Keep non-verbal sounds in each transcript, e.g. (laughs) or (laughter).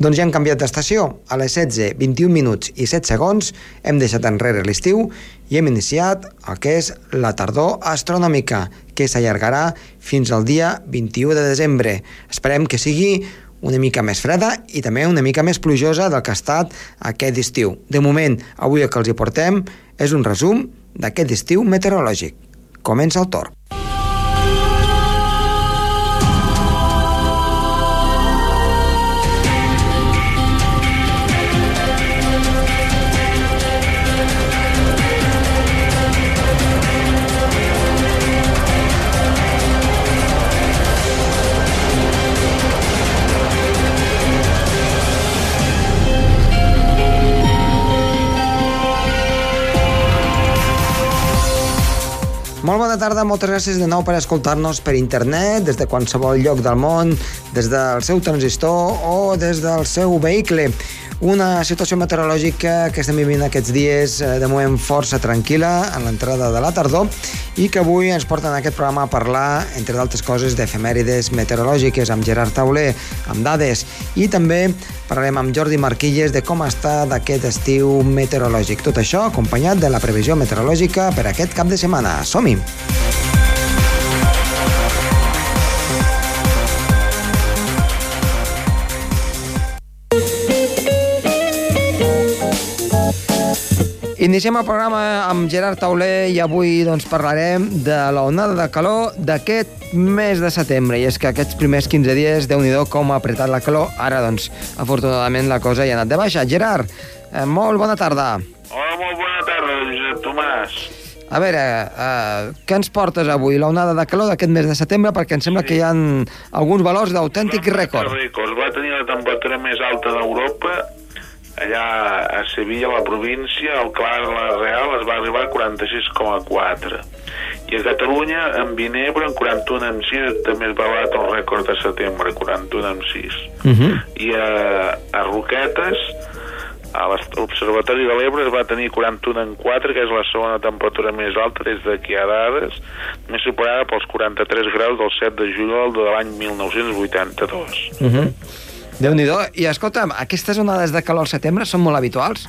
Doncs ja han canviat d'estació. A les 16, 21 minuts i 7 segons hem deixat enrere l'estiu i hem iniciat el que és la tardor astronòmica, que s'allargarà fins al dia 21 de desembre. Esperem que sigui una mica més freda i també una mica més plujosa del que ha estat aquest estiu. De moment, avui el que els hi portem és un resum d'aquest estiu meteorològic. Comença el torn. Molt bona tarda, moltes gràcies de nou per escoltar-nos per internet, des de qualsevol lloc del món, des del seu transistor o des del seu vehicle. Una situació meteorològica que estem vivint aquests dies eh, de moment força tranquil·la en l'entrada de la tardor i que avui ens porten aquest programa a parlar, entre d'altres coses, d'efemèrides meteorològiques amb Gerard Tauler, amb dades i també parlarem amb Jordi Marquilles de com està d'aquest estiu meteorològic. Tot això acompanyat de la previsió meteorològica per aquest cap de setmana. Som-hi! Iniciem el programa amb Gerard Tauler i avui doncs, parlarem de l'onada de calor d'aquest mes de setembre. I és que aquests primers 15 dies, déu nhi com ha apretat la calor. Ara, doncs, afortunadament la cosa ja ha anat de baixa. Gerard, eh, molt bona tarda. Hola, molt bona tarda, Josep Tomàs. A veure, eh, què ens portes avui? L'onada de calor d'aquest mes de setembre, perquè em sembla sí. que hi ha alguns valors d'autèntic rècord. Rècords. Va tenir la temperatura més alta d'Europa allà a Sevilla, a la província, el Clar la Real es va arribar a 46,4. I a Catalunya, en Vinebre, en 41 amb 6, també es va batre el rècord de setembre, 41 amb 6. Uh -huh. I a, a Roquetes, a l'Observatori de l'Ebre es va tenir 41 en 4, que és la segona temperatura més alta des de que hi ha dades, més superada pels 43 graus del 7 de juliol de l'any 1982. Uh -huh déu nhi I escolta'm, aquestes onades de calor al setembre són molt habituals?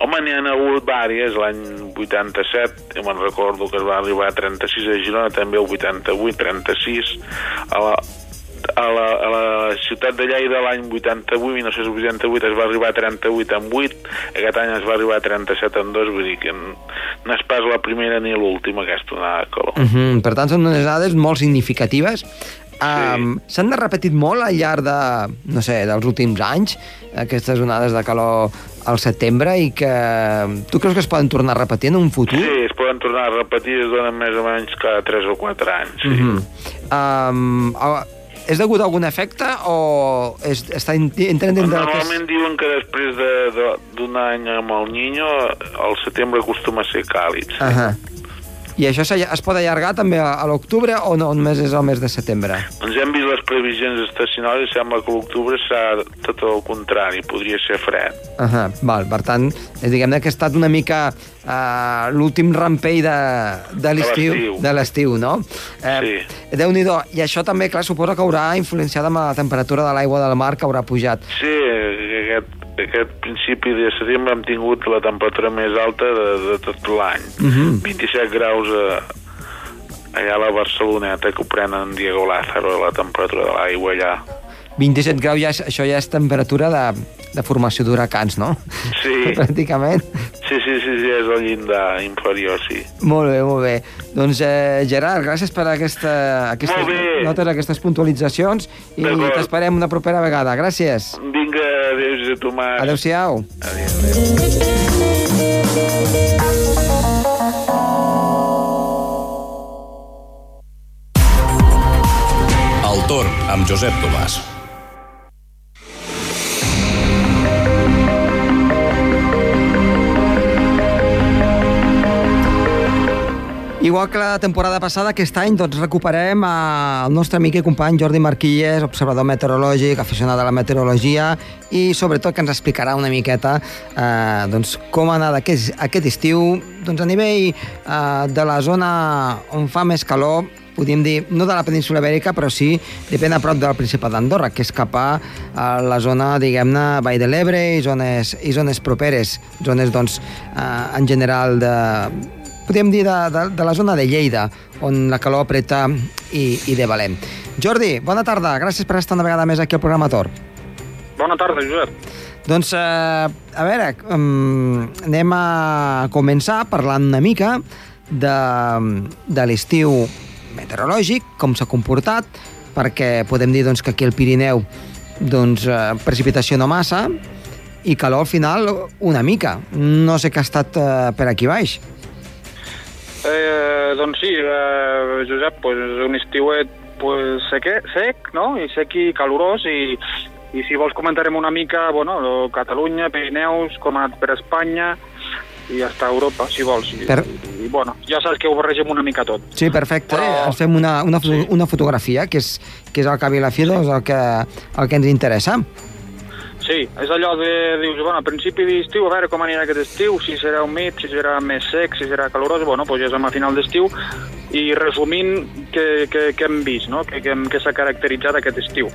Home, n'hi ha hagut vàries. L'any 87, jo me'n recordo que es va arribar a 36 a Girona, també el 88, 36. A la, a la, a la ciutat de Lleida l'any 88, 1988 es va arribar a 38 en 8, aquest any es va arribar a 37 en 2, vull dir que no és pas la primera ni l'última aquesta onada de calor. Uh -huh. Per tant, són unes dades molt significatives Um, S'han de repetit molt al llarg de, no sé, dels últims anys, aquestes onades de calor al setembre i que tu creus que es poden tornar a repetir en un futur? Sí, es poden tornar a repetir, es donen més o menys cada 3 o 4 anys, sí. Uh -huh. um, és degut a algun efecte o és, està entrant dintre... Normalment és... diuen que després d'un de, de, any amb el Niño, el setembre acostuma a ser càlid. Sí. Uh -huh. I això es pot allargar també a, a l'octubre o no, només és el mes de setembre? Doncs hem vist les previsions estacionals i sembla que l'octubre serà tot el contrari, podria ser fred. Uh -huh, val, per tant, diguem que ha estat una mica uh, l'últim rampell de, de l'estiu, de l'estiu, no? Eh, sí. Déu-n'hi-do. I això també, clar, suposa que haurà influenciat amb la temperatura de l'aigua del mar, que haurà pujat. Sí, aquest principi de setembre hem tingut la temperatura més alta de, de tot l'any. Uh -huh. 27 graus a, allà a la Barceloneta, que ho prenen Diego Lázaro, la temperatura de l'aigua allà. 27 graus, ja, això ja és temperatura de, de formació d'huracans, no? Sí. (laughs) Pràcticament. Sí, sí, sí, sí, és el llindar inferior, sí. Molt bé, molt bé. Doncs, eh, Gerard, gràcies per aquesta, aquestes notes, aquestes puntualitzacions i t'esperem una propera vegada. Gràcies. Vinga, adéu, Josep Tomàs. Adéu-siau. Adéu, adéu. El torn amb Josep Tomàs. Igual que la temporada passada, aquest any doncs, recuperem el nostre amic i company Jordi Marquilles, observador meteorològic, aficionat a la meteorologia i sobretot que ens explicarà una miqueta eh, doncs, com ha anat aquest, aquest estiu doncs, a nivell eh, de la zona on fa més calor podríem dir, no de la península Ibèrica, però sí, depèn a prop del Principat d'Andorra, que és cap a, la zona, diguem-ne, Vall de l'Ebre i zones, i zones properes, zones, doncs, eh, en general de, podríem dir de, de, de la zona de Lleida, on la calor apreta i, i de valent. Jordi, bona tarda, gràcies per estar una vegada més aquí al programa Tor. Bona tarda, Josep. Doncs, eh, a veure, um, anem a començar parlant una mica de, de l'estiu meteorològic, com s'ha comportat, perquè podem dir doncs, que aquí al Pirineu doncs, eh, precipitació no massa i calor al final una mica. No sé què ha estat eh, per aquí baix. Eh, doncs sí, eh, Josep, pues, un estiuet pues, sec, sec, no? I sec i calorós i, i si vols comentarem una mica, bueno, Catalunya, Pirineus, com ha anat per Espanya i hasta Europa, si vols. I, Per- i, bueno, ja saps que ho barregem una mica tot. Sí, perfecte. Però- Però... Fem una, una, Sí. una fotografia, que és, que és el cap i la fi, doncs, el que, el que ens interessa. Sí, és allò de, dius, bueno, a principi d'estiu, a veure com anirà aquest estiu, si serà humit, si serà més sec, si serà calorós, bueno, doncs ja som a final d'estiu, i resumint què, què, què hem vist, no? què, què, què s'ha caracteritzat aquest estiu.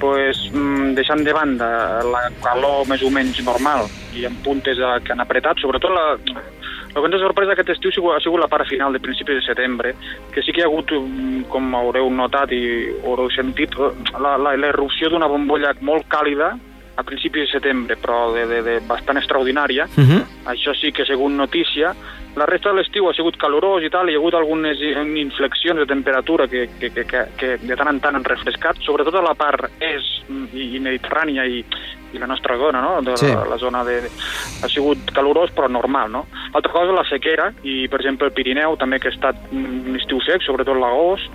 pues, mm, deixant de banda la calor més o menys normal i amb puntes eh, que han apretat, sobretot la, el que ens ha sorprès aquest estiu ha sigut, la part final de principis de setembre, que sí que hi ha hagut, mm, com haureu notat i haureu sentit, la, d'una bombolla molt càlida a principis de setembre, però de, de, de bastant extraordinària. Uh -huh. Això sí que, segons notícia, la resta de l'estiu ha sigut calorós i tal, hi ha hagut algunes inflexions de temperatura que, que, que, que, que de tant en tant han refrescat, sobretot a la part est i, i mediterrània i, i la nostra zona, no? De Sí. la, la zona de... Ha sigut calorós, però normal, no? Altra cosa, la sequera, i, per exemple, el Pirineu també, que ha estat un estiu sec, sobretot l'agost,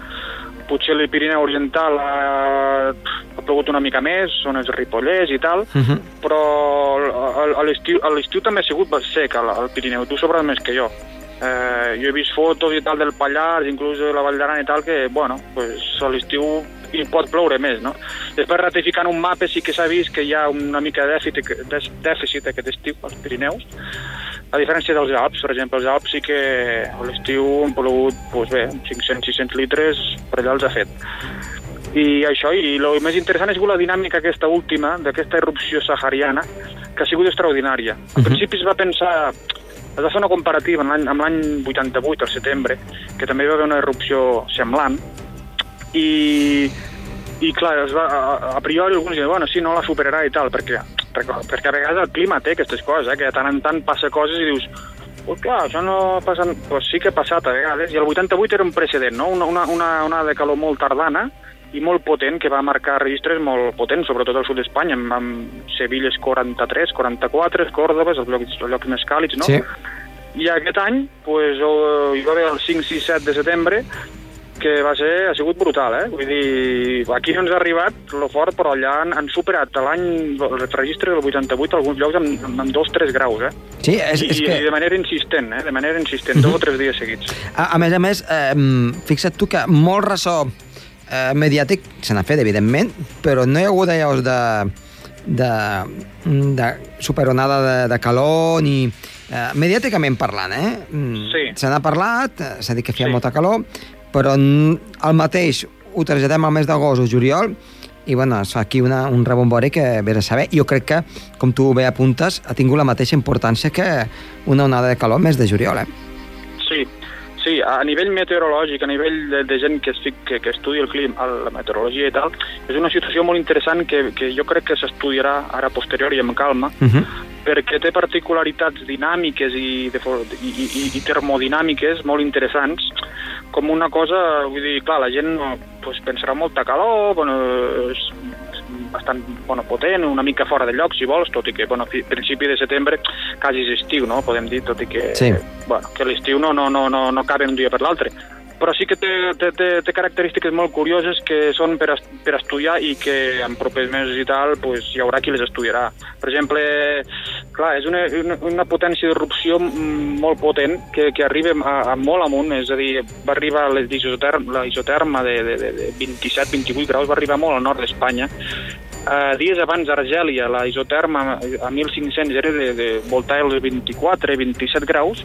potser el Pirineu Oriental ha plogut una mica més, són els Ripollès i tal, Uh -huh. però a- l'estiu també ha sigut sec al, al Pirineu, tu sabràs més que jo. Eh, jo he vist fotos i tal del Pallars, inclús de la Vall d'Aran i tal, que, bueno, pues, a l'estiu hi pot ploure més, no? Després, ratificant un mapa, sí que s'ha vist que hi ha una mica de dèficit, de dèficit aquest estiu als Pirineus, a diferència dels Alps, per exemple, els Alps sí que a l'estiu han plogut, doncs bé, 500-600 litres, per allà els ha fet. I això, i el més interessant és la dinàmica aquesta última, d'aquesta erupció sahariana, que ha sigut extraordinària. Al Mhm. principi es va pensar, es va fer una comparativa amb l'any amb l'any 88, al setembre, que també hi va haver una erupció semblant, i, i clar, es va, a, a priori alguns diuen, bueno, sí, no la superarà i tal, perquè, perquè, perquè a vegades el clima té aquestes coses, eh, que de tant en tant passa coses i dius, pues clar, això no passa... Pues sí que ha passat a vegades, i el 88 era un precedent, no? Una, una, una onada de calor molt tardana i molt potent, que va marcar registres molt potents, sobretot al sud d'Espanya, amb, amb Sevilla és 43, 44, Còrdoba, els llocs, els llocs més càlids, no? Sí. I aquest any, pues, hi va haver el 5, 6, 7 de setembre, que va ser, ha sigut brutal, eh? Vull dir, aquí no ens ha arribat lo fort, però allà han, han superat l'any, els registres del 88, alguns llocs amb, amb, amb 2-3 graus, eh? Sí, és, I, és que... I de manera insistent, eh? De manera insistent, dos o tres dies seguits. A, a més a més, eh, fixa't tu que molt ressò eh, mediàtic se n'ha fet, evidentment, però no hi ha hagut allò de, de, de superonada de, de calor ni... Eh, mediàticament parlant, eh? Mm, Sí. Se n'ha parlat, eh, s'ha dit que feia Sí. molta calor, però el mateix ho traslladem al mes d'agost o juliol i bueno, es fa aquí una, un rebombori que vés a saber. Jo crec que, com tu bé apuntes, ha tingut la mateixa importància que una onada de calor al mes de juliol, eh? Sí, a nivell meteorològic, a nivell de, de gent que, es, fic- que, que estudia el clima, la meteorologia i tal, és una situació molt interessant que, que jo crec que s'estudiarà ara a posteriori amb calma, Uh -huh. perquè té particularitats dinàmiques i, de, i, i, i termodinàmiques molt interessants, com una cosa, vull dir, clar, la gent no, pues, pensarà molta calor, bueno, bastant bueno, potent, una mica fora de lloc, si vols, tot i que, bueno, principi de setembre quasi és estiu, no?, podem dir, tot i que, Sí. bueno, que l'estiu no, no, no, no, no cabe un dia per l'altre però sí que té, té, té, té característiques molt curioses que són per, est per estudiar i que en propers mesos i tal pues, hi haurà qui les estudiarà. Per exemple, clar, és una, una, una potència d'erupció molt potent que, que arriba a, a molt amunt, és a dir, va arribar a les isoterm, la isoterma de, de, de, de 27-28 graus, va arribar molt al nord d'Espanya. Uh, dies abans a Argèlia, la isoterma a 1.500 era de, de voltar els 24-27 graus,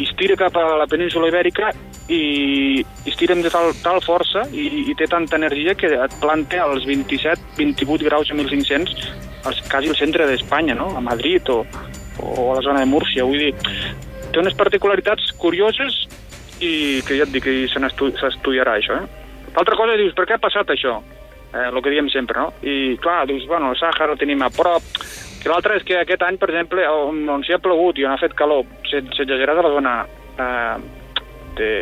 i es tira cap a la península Ibèrica i, es tiren de tal, tal força i, i té tanta energia que et planta als 27-28 graus a 1.500 als, quasi al centre d'Espanya, no? a Madrid o, o a la zona de Múrcia. Vull dir, té unes particularitats curioses i que ja et dic que se s'estudiarà això. Eh? L'altra cosa, dius, per què ha passat això? Eh, el que diem sempre, no? I clar, dius, bueno, el Sàhara el tenim a prop, que l'altre és que aquest any, per exemple, on, on s'hi ha plogut i on ha fet calor, s'exagerat a la zona eh, de,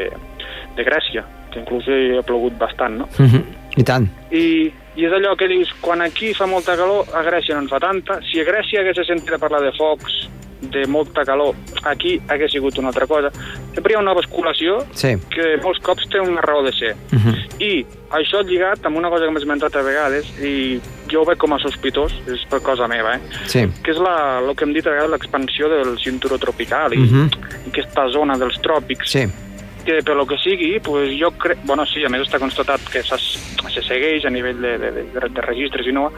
de Grècia, que inclús hi ha plogut bastant, no? Mm -hmm. I tant. I, I és allò que dius, quan aquí fa molta calor, a Grècia no en fa tanta. Si a Grècia hagués sentit a parlar de focs, de molta calor, aquí hagués sigut una altra cosa. Sempre hi ha una basculació sí. que molts cops té una raó de ser. Uh -huh. I això lligat amb una cosa que m'he esmentat a vegades, i jo ho veig com a sospitós, és per cosa meva, eh? Sí. que és la, el que hem dit a vegades, l'expansió del cinturó tropical i, Uh -huh. i aquesta zona dels tròpics Sí. que per lo que sigui, pues jo crec... Bueno, sí, a més està constatat que se segueix a nivell de, de, de, de registres i no,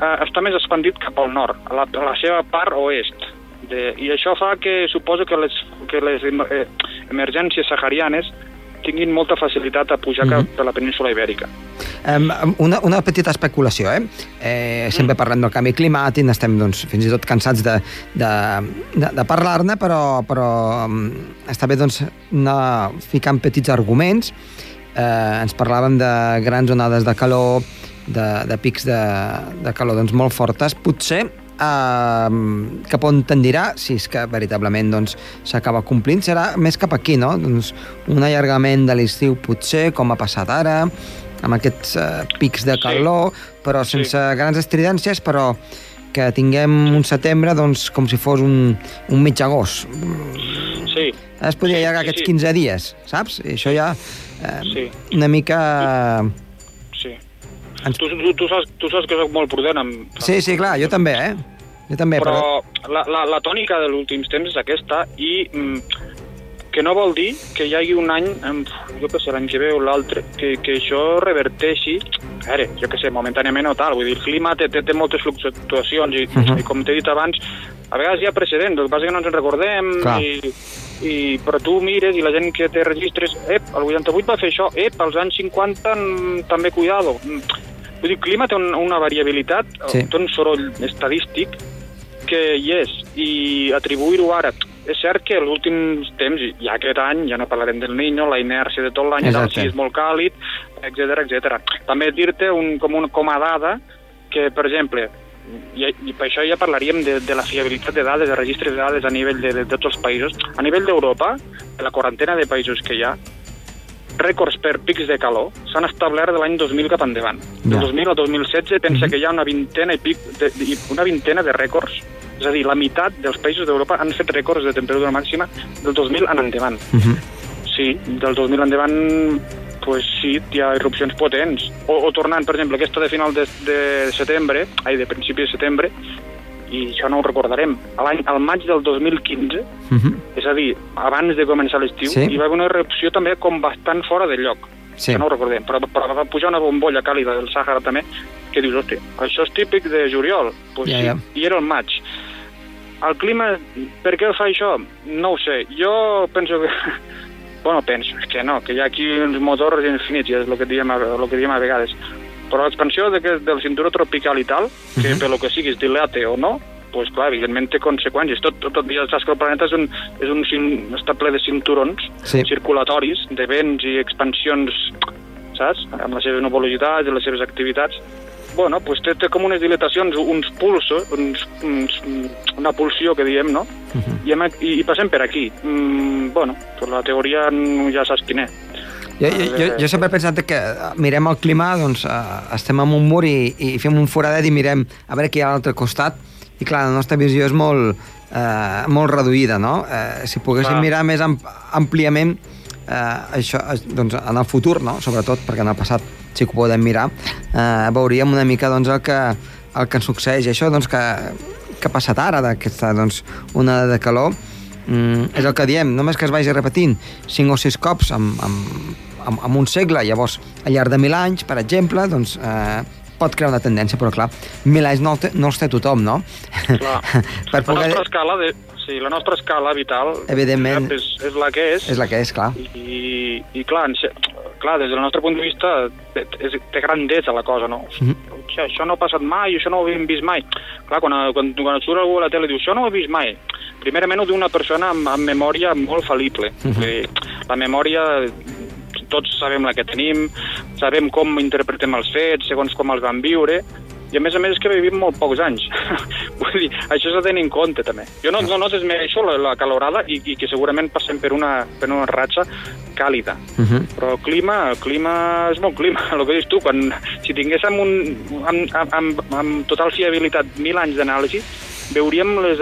eh, està més expandit cap al nord, a la, a la seva part oest. De, I això fa que suposo que les, que les eh, emergències saharianes tinguin molta facilitat a pujar Mhm. cap a la península ibèrica. Um, una, una petita especulació, eh? eh sempre parlem del canvi climàtic, estem doncs, fins i tot cansats de, de, de, de parlar-ne, però, però um, està bé doncs, anar ficant petits arguments. Eh, ens parlàvem de grans onades de calor, de, de pics de, de calor doncs, molt fortes. Potser eh, cap on tendirà, si és que veritablement doncs, s'acaba complint, serà més cap aquí, no? Doncs un allargament de l'estiu potser, com ha passat ara, amb aquests eh, pics de Sí. calor, però Sí. sense grans estridències, però que tinguem un setembre doncs, com si fos un, un mig agost. Sí, Es podria Sí, allargar sí, aquests sí. 15 dies, saps? I això ja eh, Sí. una mica... sí. Ens- Tu, tu, tu, saps, tu saps que soc molt prudent amb... Sí, sí, clar, jo també, eh? Jo també, però... però la, la, la tònica dels últims temps és aquesta i mm, que no vol dir que hi hagi un any, jo què sé, l'any que ve o l'altre, que, que això reverteixi, a veure, jo què sé, momentàniament o tal, vull dir, el clima té, té, té moltes fluctuacions i, uh Mhm. -huh. i com t'he dit abans, a vegades hi ha precedents, el que passa que no ens en recordem Clar. i, i, però tu mires i la gent que té registres, ep, el 88 va fer això, ep, als anys 50 mm, també cuidado. Mm, Vull dir, el clima té un, una variabilitat, Sí. té un soroll estadístic que hi és, i atribuir-ho ara... És cert que els últims temps, i aquest any, ja no parlarem del Niño, la inèrcia de tot l'any, Exacte. sí, és molt càlid, etc etc. També dir-te un, com, un, com a dada que, per exemple, i, i per això ja parlaríem de, de la fiabilitat de dades, de registres de dades a nivell de, de, tots els països. A nivell d'Europa, de la quarantena de països que hi ha, rècords per pics de calor s'han establert de l'any 2000 cap endavant. Del Ja. 2000 al 2016 pensa que hi ha una vintena i pic de, de, una vintena de rècords. És a dir, la meitat dels països d'Europa han fet rècords de temperatura màxima del 2000 en endavant. Uh -huh. Sí, del 2000 endavant pues sí, hi ha erupcions potents. O, o tornant, per exemple, aquesta de final de, de setembre, ai, de principi de setembre, i això no ho recordarem, l'any, al maig del 2015, Uh -huh. és a dir, abans de començar l'estiu, Sí. hi va haver una erupció també com bastant fora de lloc. Sí. Que no ho recordem, però, però va pujar una bombolla càlida del Sàhara també, que dius, hosti, això és típic de juliol. Pues sí, ja. I era el maig. El clima, per què fa això? No ho sé. Jo penso que... Bueno, penso, que no, que hi ha aquí uns motors infinits, és el que diem el que diem a vegades. Però l'expansió de, del cinturó tropical i tal, que Mhm. per lo que sigui es dilate o no, pues clar, evidentment té conseqüències. Tot, tot, tot ja saps que el planeta és un, és un, està ple de cinturons Sí. circulatoris, de vents i expansions, saps? Amb les seves nuvolositats i les seves activitats. Bueno, pues té, té com unes dilatacions, uns pulsos, uns, uns, una pulsió que diem, no? Mhm. I, hem, i, i passem per aquí. Mm, bueno, pues la teoria ja saps quina és. Jo, jo, jo, jo sempre he pensat que eh, mirem el clima, doncs eh, estem en un mur i, i fem un foradet i mirem a veure què hi ha a l'altre costat. I clar, la nostra visió és molt, eh, molt reduïda, no? Eh, si poguéssim Clar. mirar més amp àmpliament eh, això, eh, doncs, en el futur, no? sobretot, perquè en el passat que ho podem mirar, eh, veuríem una mica doncs, el, que, el que ens succeeix. I això doncs, que, que ha passat ara, d'aquesta doncs, onada de calor, mm, és el que diem, només que es vagi repetint cinc o sis cops amb, amb, amb, amb un segle, llavors al llarg de mil anys, per exemple, doncs eh, pot crear una tendència, però clar, mil anys no, no els té tothom, no? Clar. (laughs) per La poder... nostra escala de... Sí, la nostra escala vital Evidentment. és, és la que és, És la que és, clar. i, i clar, en clar, des del nostre punt de vista és, té grandesa la cosa, no? Mhm. Hòstia, això no ha passat mai, això no ho havíem vist mai. Clar, quan, quan, quan et surt algú a la tele i diu això no ho he vist mai, primerament ho diu una persona amb, amb memòria molt fal·lible. Mhm. Vull dir, la memòria tots sabem la que tenim, sabem com interpretem els fets, segons com els vam viure, i a més a més és que vivim molt pocs anys. (laughs) Vull dir, això s'ha de tenir en compte també. Jo no, no, no desmereixo la, la calorada i, i que segurament passem per una, per una ratxa càlida. Uh -huh. Però el clima, el clima és molt clima, (laughs) el que dius tu, quan, si tinguéssim un, amb, amb, amb, amb total fiabilitat mil anys d'anàlisi, veuríem les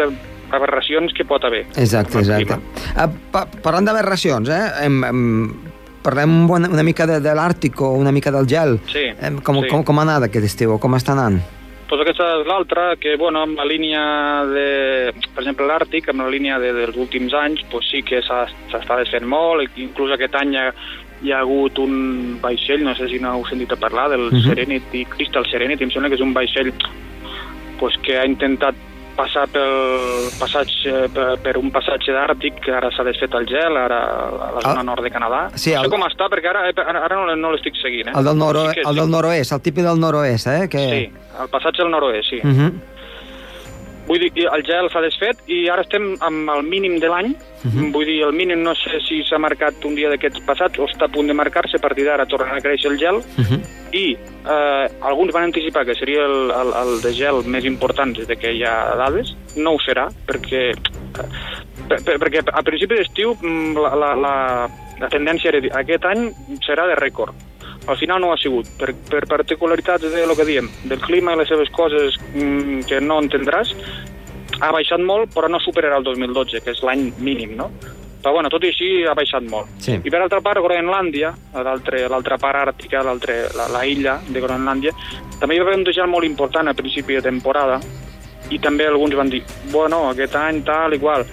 aberracions que pot haver. Exacte, exacte. Uh, pa parlant d'aberracions, eh? Em, em, parlem una, una mica de, de l'Àrtic o una mica del gel. Sí, com, sí. com, com ha anat aquest estiu? Com està anant? Doncs aquesta és l'altra, que, bueno, amb la línia de, per exemple, l'Àrtic, amb la línia de, dels últims anys, pues sí que s'està desfent molt, inclús aquest any hi ha, hi ha hagut un vaixell, no sé si n'heu sentit a parlar, del Mhm. Serenity, Crystal Serenity, em sembla que és un vaixell pues, que ha intentat passar pel passatge, per, un passatge d'Àrtic, que ara s'ha desfet el gel, ara a la zona Ah. nord de Canadà. Sí, no sé el- com està, perquè ara, ara, ara no, no l'estic seguint. Eh? El del, noro, Sí que el del noroest, el típic del noroest, eh? Que... Sí, el passatge al nord-oest, sí. Uh -huh. Vull dir, el gel s'ha desfet i ara estem amb el mínim de l'any. Mhm. Vull dir, el mínim no sé si s'ha marcat un dia d'aquests passats o està a punt de marcar-se, a partir d'ara tornarà a créixer el gel Uh -huh. i eh, alguns van anticipar que seria el, el, el de gel més important des de que hi ha dades. No ho serà, perquè, eh, per, per, perquè a principi d'estiu mm, la, la, la, la tendència aquest any serà de rècord. Al final no ho ha sigut, per, per particularitats de lo que diem, del clima i les seves coses mm, que no entendràs, ha baixat molt, però no superarà el 2012, que és l'any mínim, no? Però, bueno, tot i així ha baixat molt. Sí. I per altra part, Groenlàndia, l'altra part àrtica, la, la illa de Groenlàndia, també hi va haver un gel molt important a principi de temporada, i també alguns van dir, bueno, aquest any tal i qual.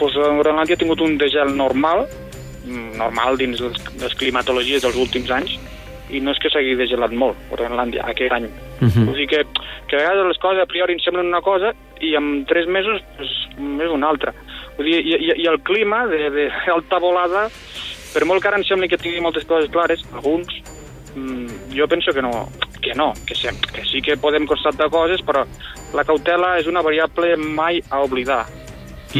Pues, eh, Groenlàndia ha tingut un degel normal, normal dins les, les climatologies dels últims anys, i no és que s'hagi degelat molt, Groenlàndia, aquest any. Uh -huh. Vull dir que, que a vegades les coses a priori ens semblen una cosa i en tres mesos pues, és una altra. Vull dir, i, i, i el clima de, de alta volada, per molt que ara ens sembli que tingui moltes coses clares, alguns, mm, jo penso que no, que no, que, sí, que sí que podem constatar coses, però la cautela és una variable mai a oblidar.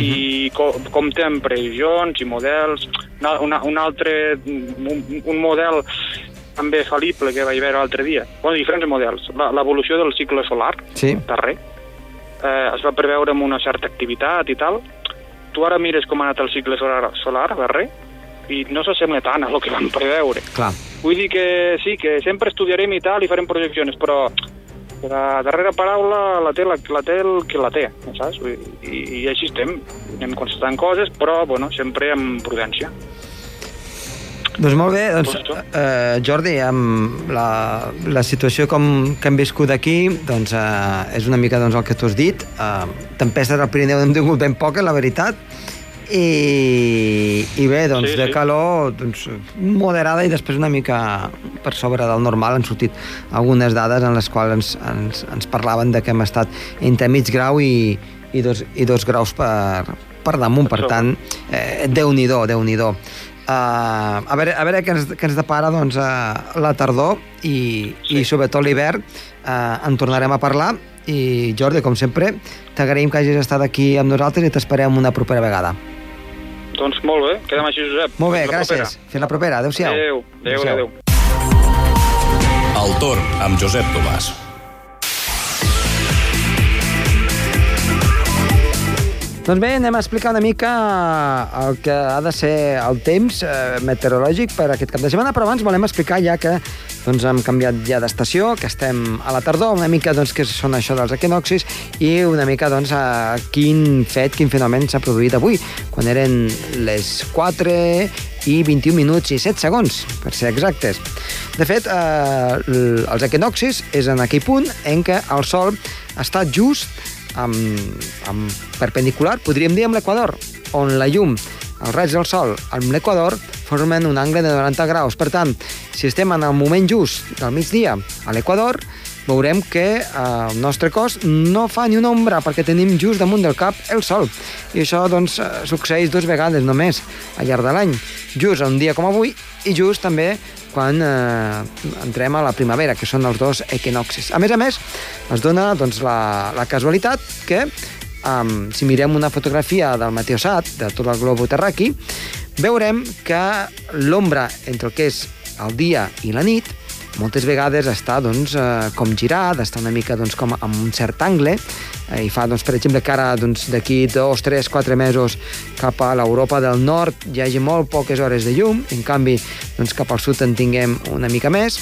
I co compta amb previsions i models. Una, una, un altre, un, un model també fal·lible que vaig veure l'altre dia. Bueno, diferents models. L'evolució del cicle solar, Sí. darrer, eh, es va preveure amb una certa activitat i tal. Tu ara mires com ha anat el cicle solar, solar darrer i no s'assembla tant a lo que vam preveure. Clar. Vull dir que sí, que sempre estudiarem i tal i farem projeccions, però la darrera paraula la té, la, la té el que la té, saps? Dir, I, I així estem, anem constatant coses, però, bueno, sempre amb prudència. Doncs molt bé, doncs, eh, Jordi, amb la, la situació com que hem viscut aquí, doncs eh, és una mica doncs, el que tu has dit. Eh, tempestes al Pirineu n'hem tingut ben poques, la veritat, i, i bé, doncs Sí, de sí. calor doncs, moderada i després una mica per sobre del normal han sortit algunes dades en les quals ens, ens, ens parlaven de que hem estat entre mig grau i, i, dos, i dos graus per, per damunt, per tant, eh, Déu-n'hi-do, déu nhi déu Uh, a veure, a veure què ens, què ens depara doncs, uh, la tardor i, sí. i sobretot l'hivern uh, en tornarem a parlar i Jordi, com sempre, t'agraïm que hagis estat aquí amb nosaltres i t'esperem una propera vegada. Doncs molt bé, quedem així, Josep. Molt bé, Fins la gràcies. Fins la propera. Adéu-siau. Adéu, adéu, adéu. El torn amb Josep Tomàs. Doncs bé, anem a explicar una mica el que ha de ser el temps eh, meteorològic per aquest cap de setmana, però abans volem explicar ja que doncs, hem canviat ja d'estació, que estem a la tardor, una mica doncs, què són això dels equinoxis i una mica doncs, a quin fet, quin fenomen s'ha produït avui, quan eren les 4 i 21 minuts i 7 segons, per ser exactes. De fet, eh, els equinoxis és en aquell punt en què el Sol està just amb, amb perpendicular, podríem dir amb l'equador, on la llum, els raigs del sol amb l'equador formen un angle de 90 graus. Per tant, si estem en el moment just del migdia a l'equador, veurem que el nostre cos no fa ni una ombra perquè tenim just damunt del cap el sol. I això doncs, succeeix dues vegades només al llarg de l'any. Just un dia com avui i just també quan eh, entrem a la primavera, que són els dos equinoxis. A més a més, es dona doncs, la, la casualitat que um, si mirem una fotografia del meteosat, de tot el globo terraqui, veurem que l'ombra entre el que és el dia i la nit moltes vegades està doncs, eh, com girat, està una mica doncs, com amb un cert angle, eh, i fa, doncs, per exemple, que ara doncs, d'aquí dos, tres, quatre mesos cap a l'Europa del Nord hi hagi molt poques hores de llum, en canvi doncs, cap al sud en tinguem una mica més.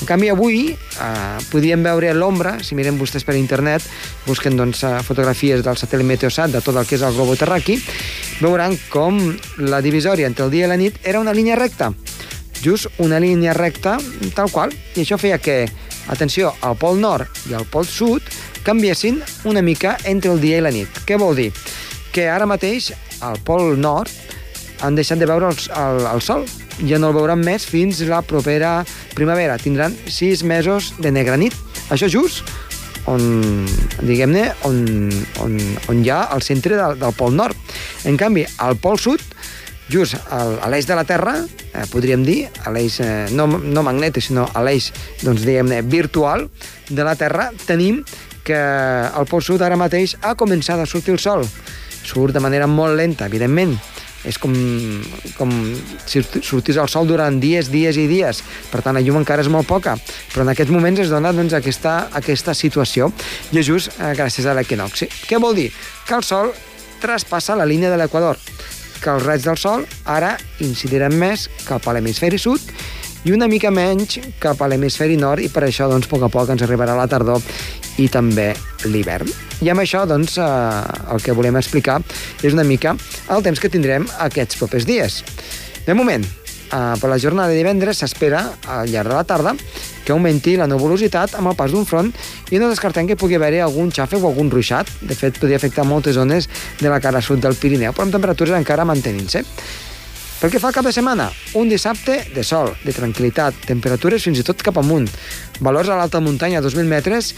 En canvi, avui eh, podíem veure l'ombra, si mirem vostès per internet, busquen doncs, eh, fotografies del satèl·lit Meteosat de tot el que és el globo terraqui, veuran com la divisòria entre el dia i la nit era una línia recta just una línia recta tal qual, i això feia que, atenció, el pol nord i el pol sud canviessin una mica entre el dia i la nit. Què vol dir? Que ara mateix al pol nord han deixat de veure el, el, el sol, ja no el veuran més fins la propera primavera. Tindran sis mesos de negra nit. Això just on, diguem-ne, on, on, on hi ha el centre del, del pol nord. En canvi, al pol sud just a l'eix de la Terra, eh, podríem dir, a l'eix eh, no, no magnètic, sinó a l'eix, doncs, diguem-ne, virtual de la Terra, tenim que al pol sud ara mateix ha començat a sortir el sol. Surt de manera molt lenta, evidentment. És com, com si sortís el sol durant dies, dies i dies. Per tant, la llum encara és molt poca. Però en aquests moments es dona doncs, aquesta, aquesta situació. I és just eh, gràcies a l'equinoxi. Què vol dir? Que el sol traspassa la línia de l'equador que els raigs del sol ara incidiran més cap a l'hemisferi sud i una mica menys cap a l'hemisferi nord i per això doncs, a poc a poc ens arribarà la tardor i també l'hivern. I amb això doncs, eh, el que volem explicar és una mica el temps que tindrem aquests propers dies. De moment, eh, per la jornada de divendres s'espera al llarg de la tarda que augmenti la nuvolositat amb el pas d'un front i no descartem que pugui haver-hi algun xàfec o algun ruixat. De fet, podria afectar moltes zones de la cara sud del Pirineu, però amb temperatures encara mantenint-se. Pel que fa al cap de setmana, un dissabte de sol, de tranquil·litat, temperatures fins i tot cap amunt, valors a l'alta muntanya a 2.000 metres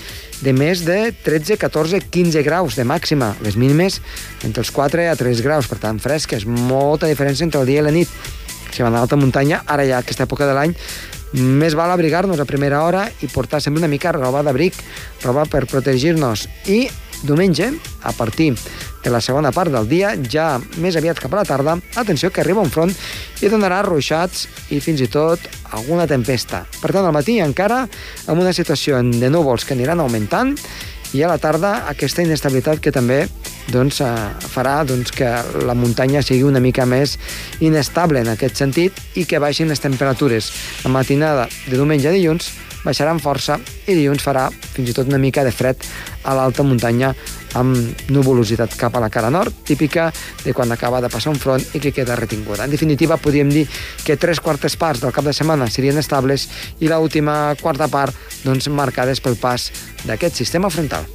de més de 13, 14, 15 graus de màxima, les mínimes entre els 4 a 3 graus, per tant fresques, molta diferència entre el dia i la nit. Si van a l'alta muntanya, ara ja aquesta època de l'any, més val abrigar-nos a primera hora i portar sempre una mica roba d'abric, roba per protegir-nos. I diumenge, a partir de la segona part del dia, ja més aviat cap a la tarda, atenció que arriba un front i donarà ruixats i fins i tot alguna tempesta. Per tant, al matí encara amb una situació de núvols que aniran augmentant i a la tarda aquesta inestabilitat que també doncs, eh, farà doncs, que la muntanya sigui una mica més inestable en aquest sentit i que baixin les temperatures. La matinada de diumenge a dilluns baixaran força i dilluns farà fins i tot una mica de fred a l'alta muntanya amb nuvolositat cap a la cara nord, típica de quan acaba de passar un front i que queda retinguda. En definitiva, podríem dir que tres quartes parts del cap de setmana serien estables i l'última quarta part doncs, marcades pel pas d'aquest sistema frontal.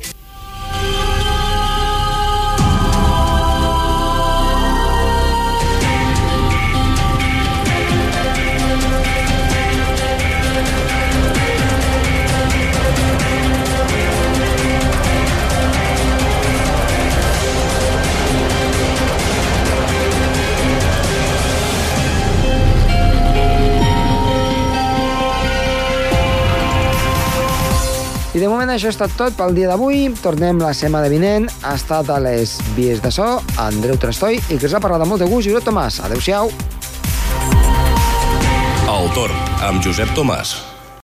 Moment això ha estat tot pel dia d'avui. Tornem la setmana vinent. Ha estat a les vies de so Andreu Trastoi i que us ha parlat amb molt de gust Josep Tomàs. Adéu-siau. El torn amb Josep Tomàs.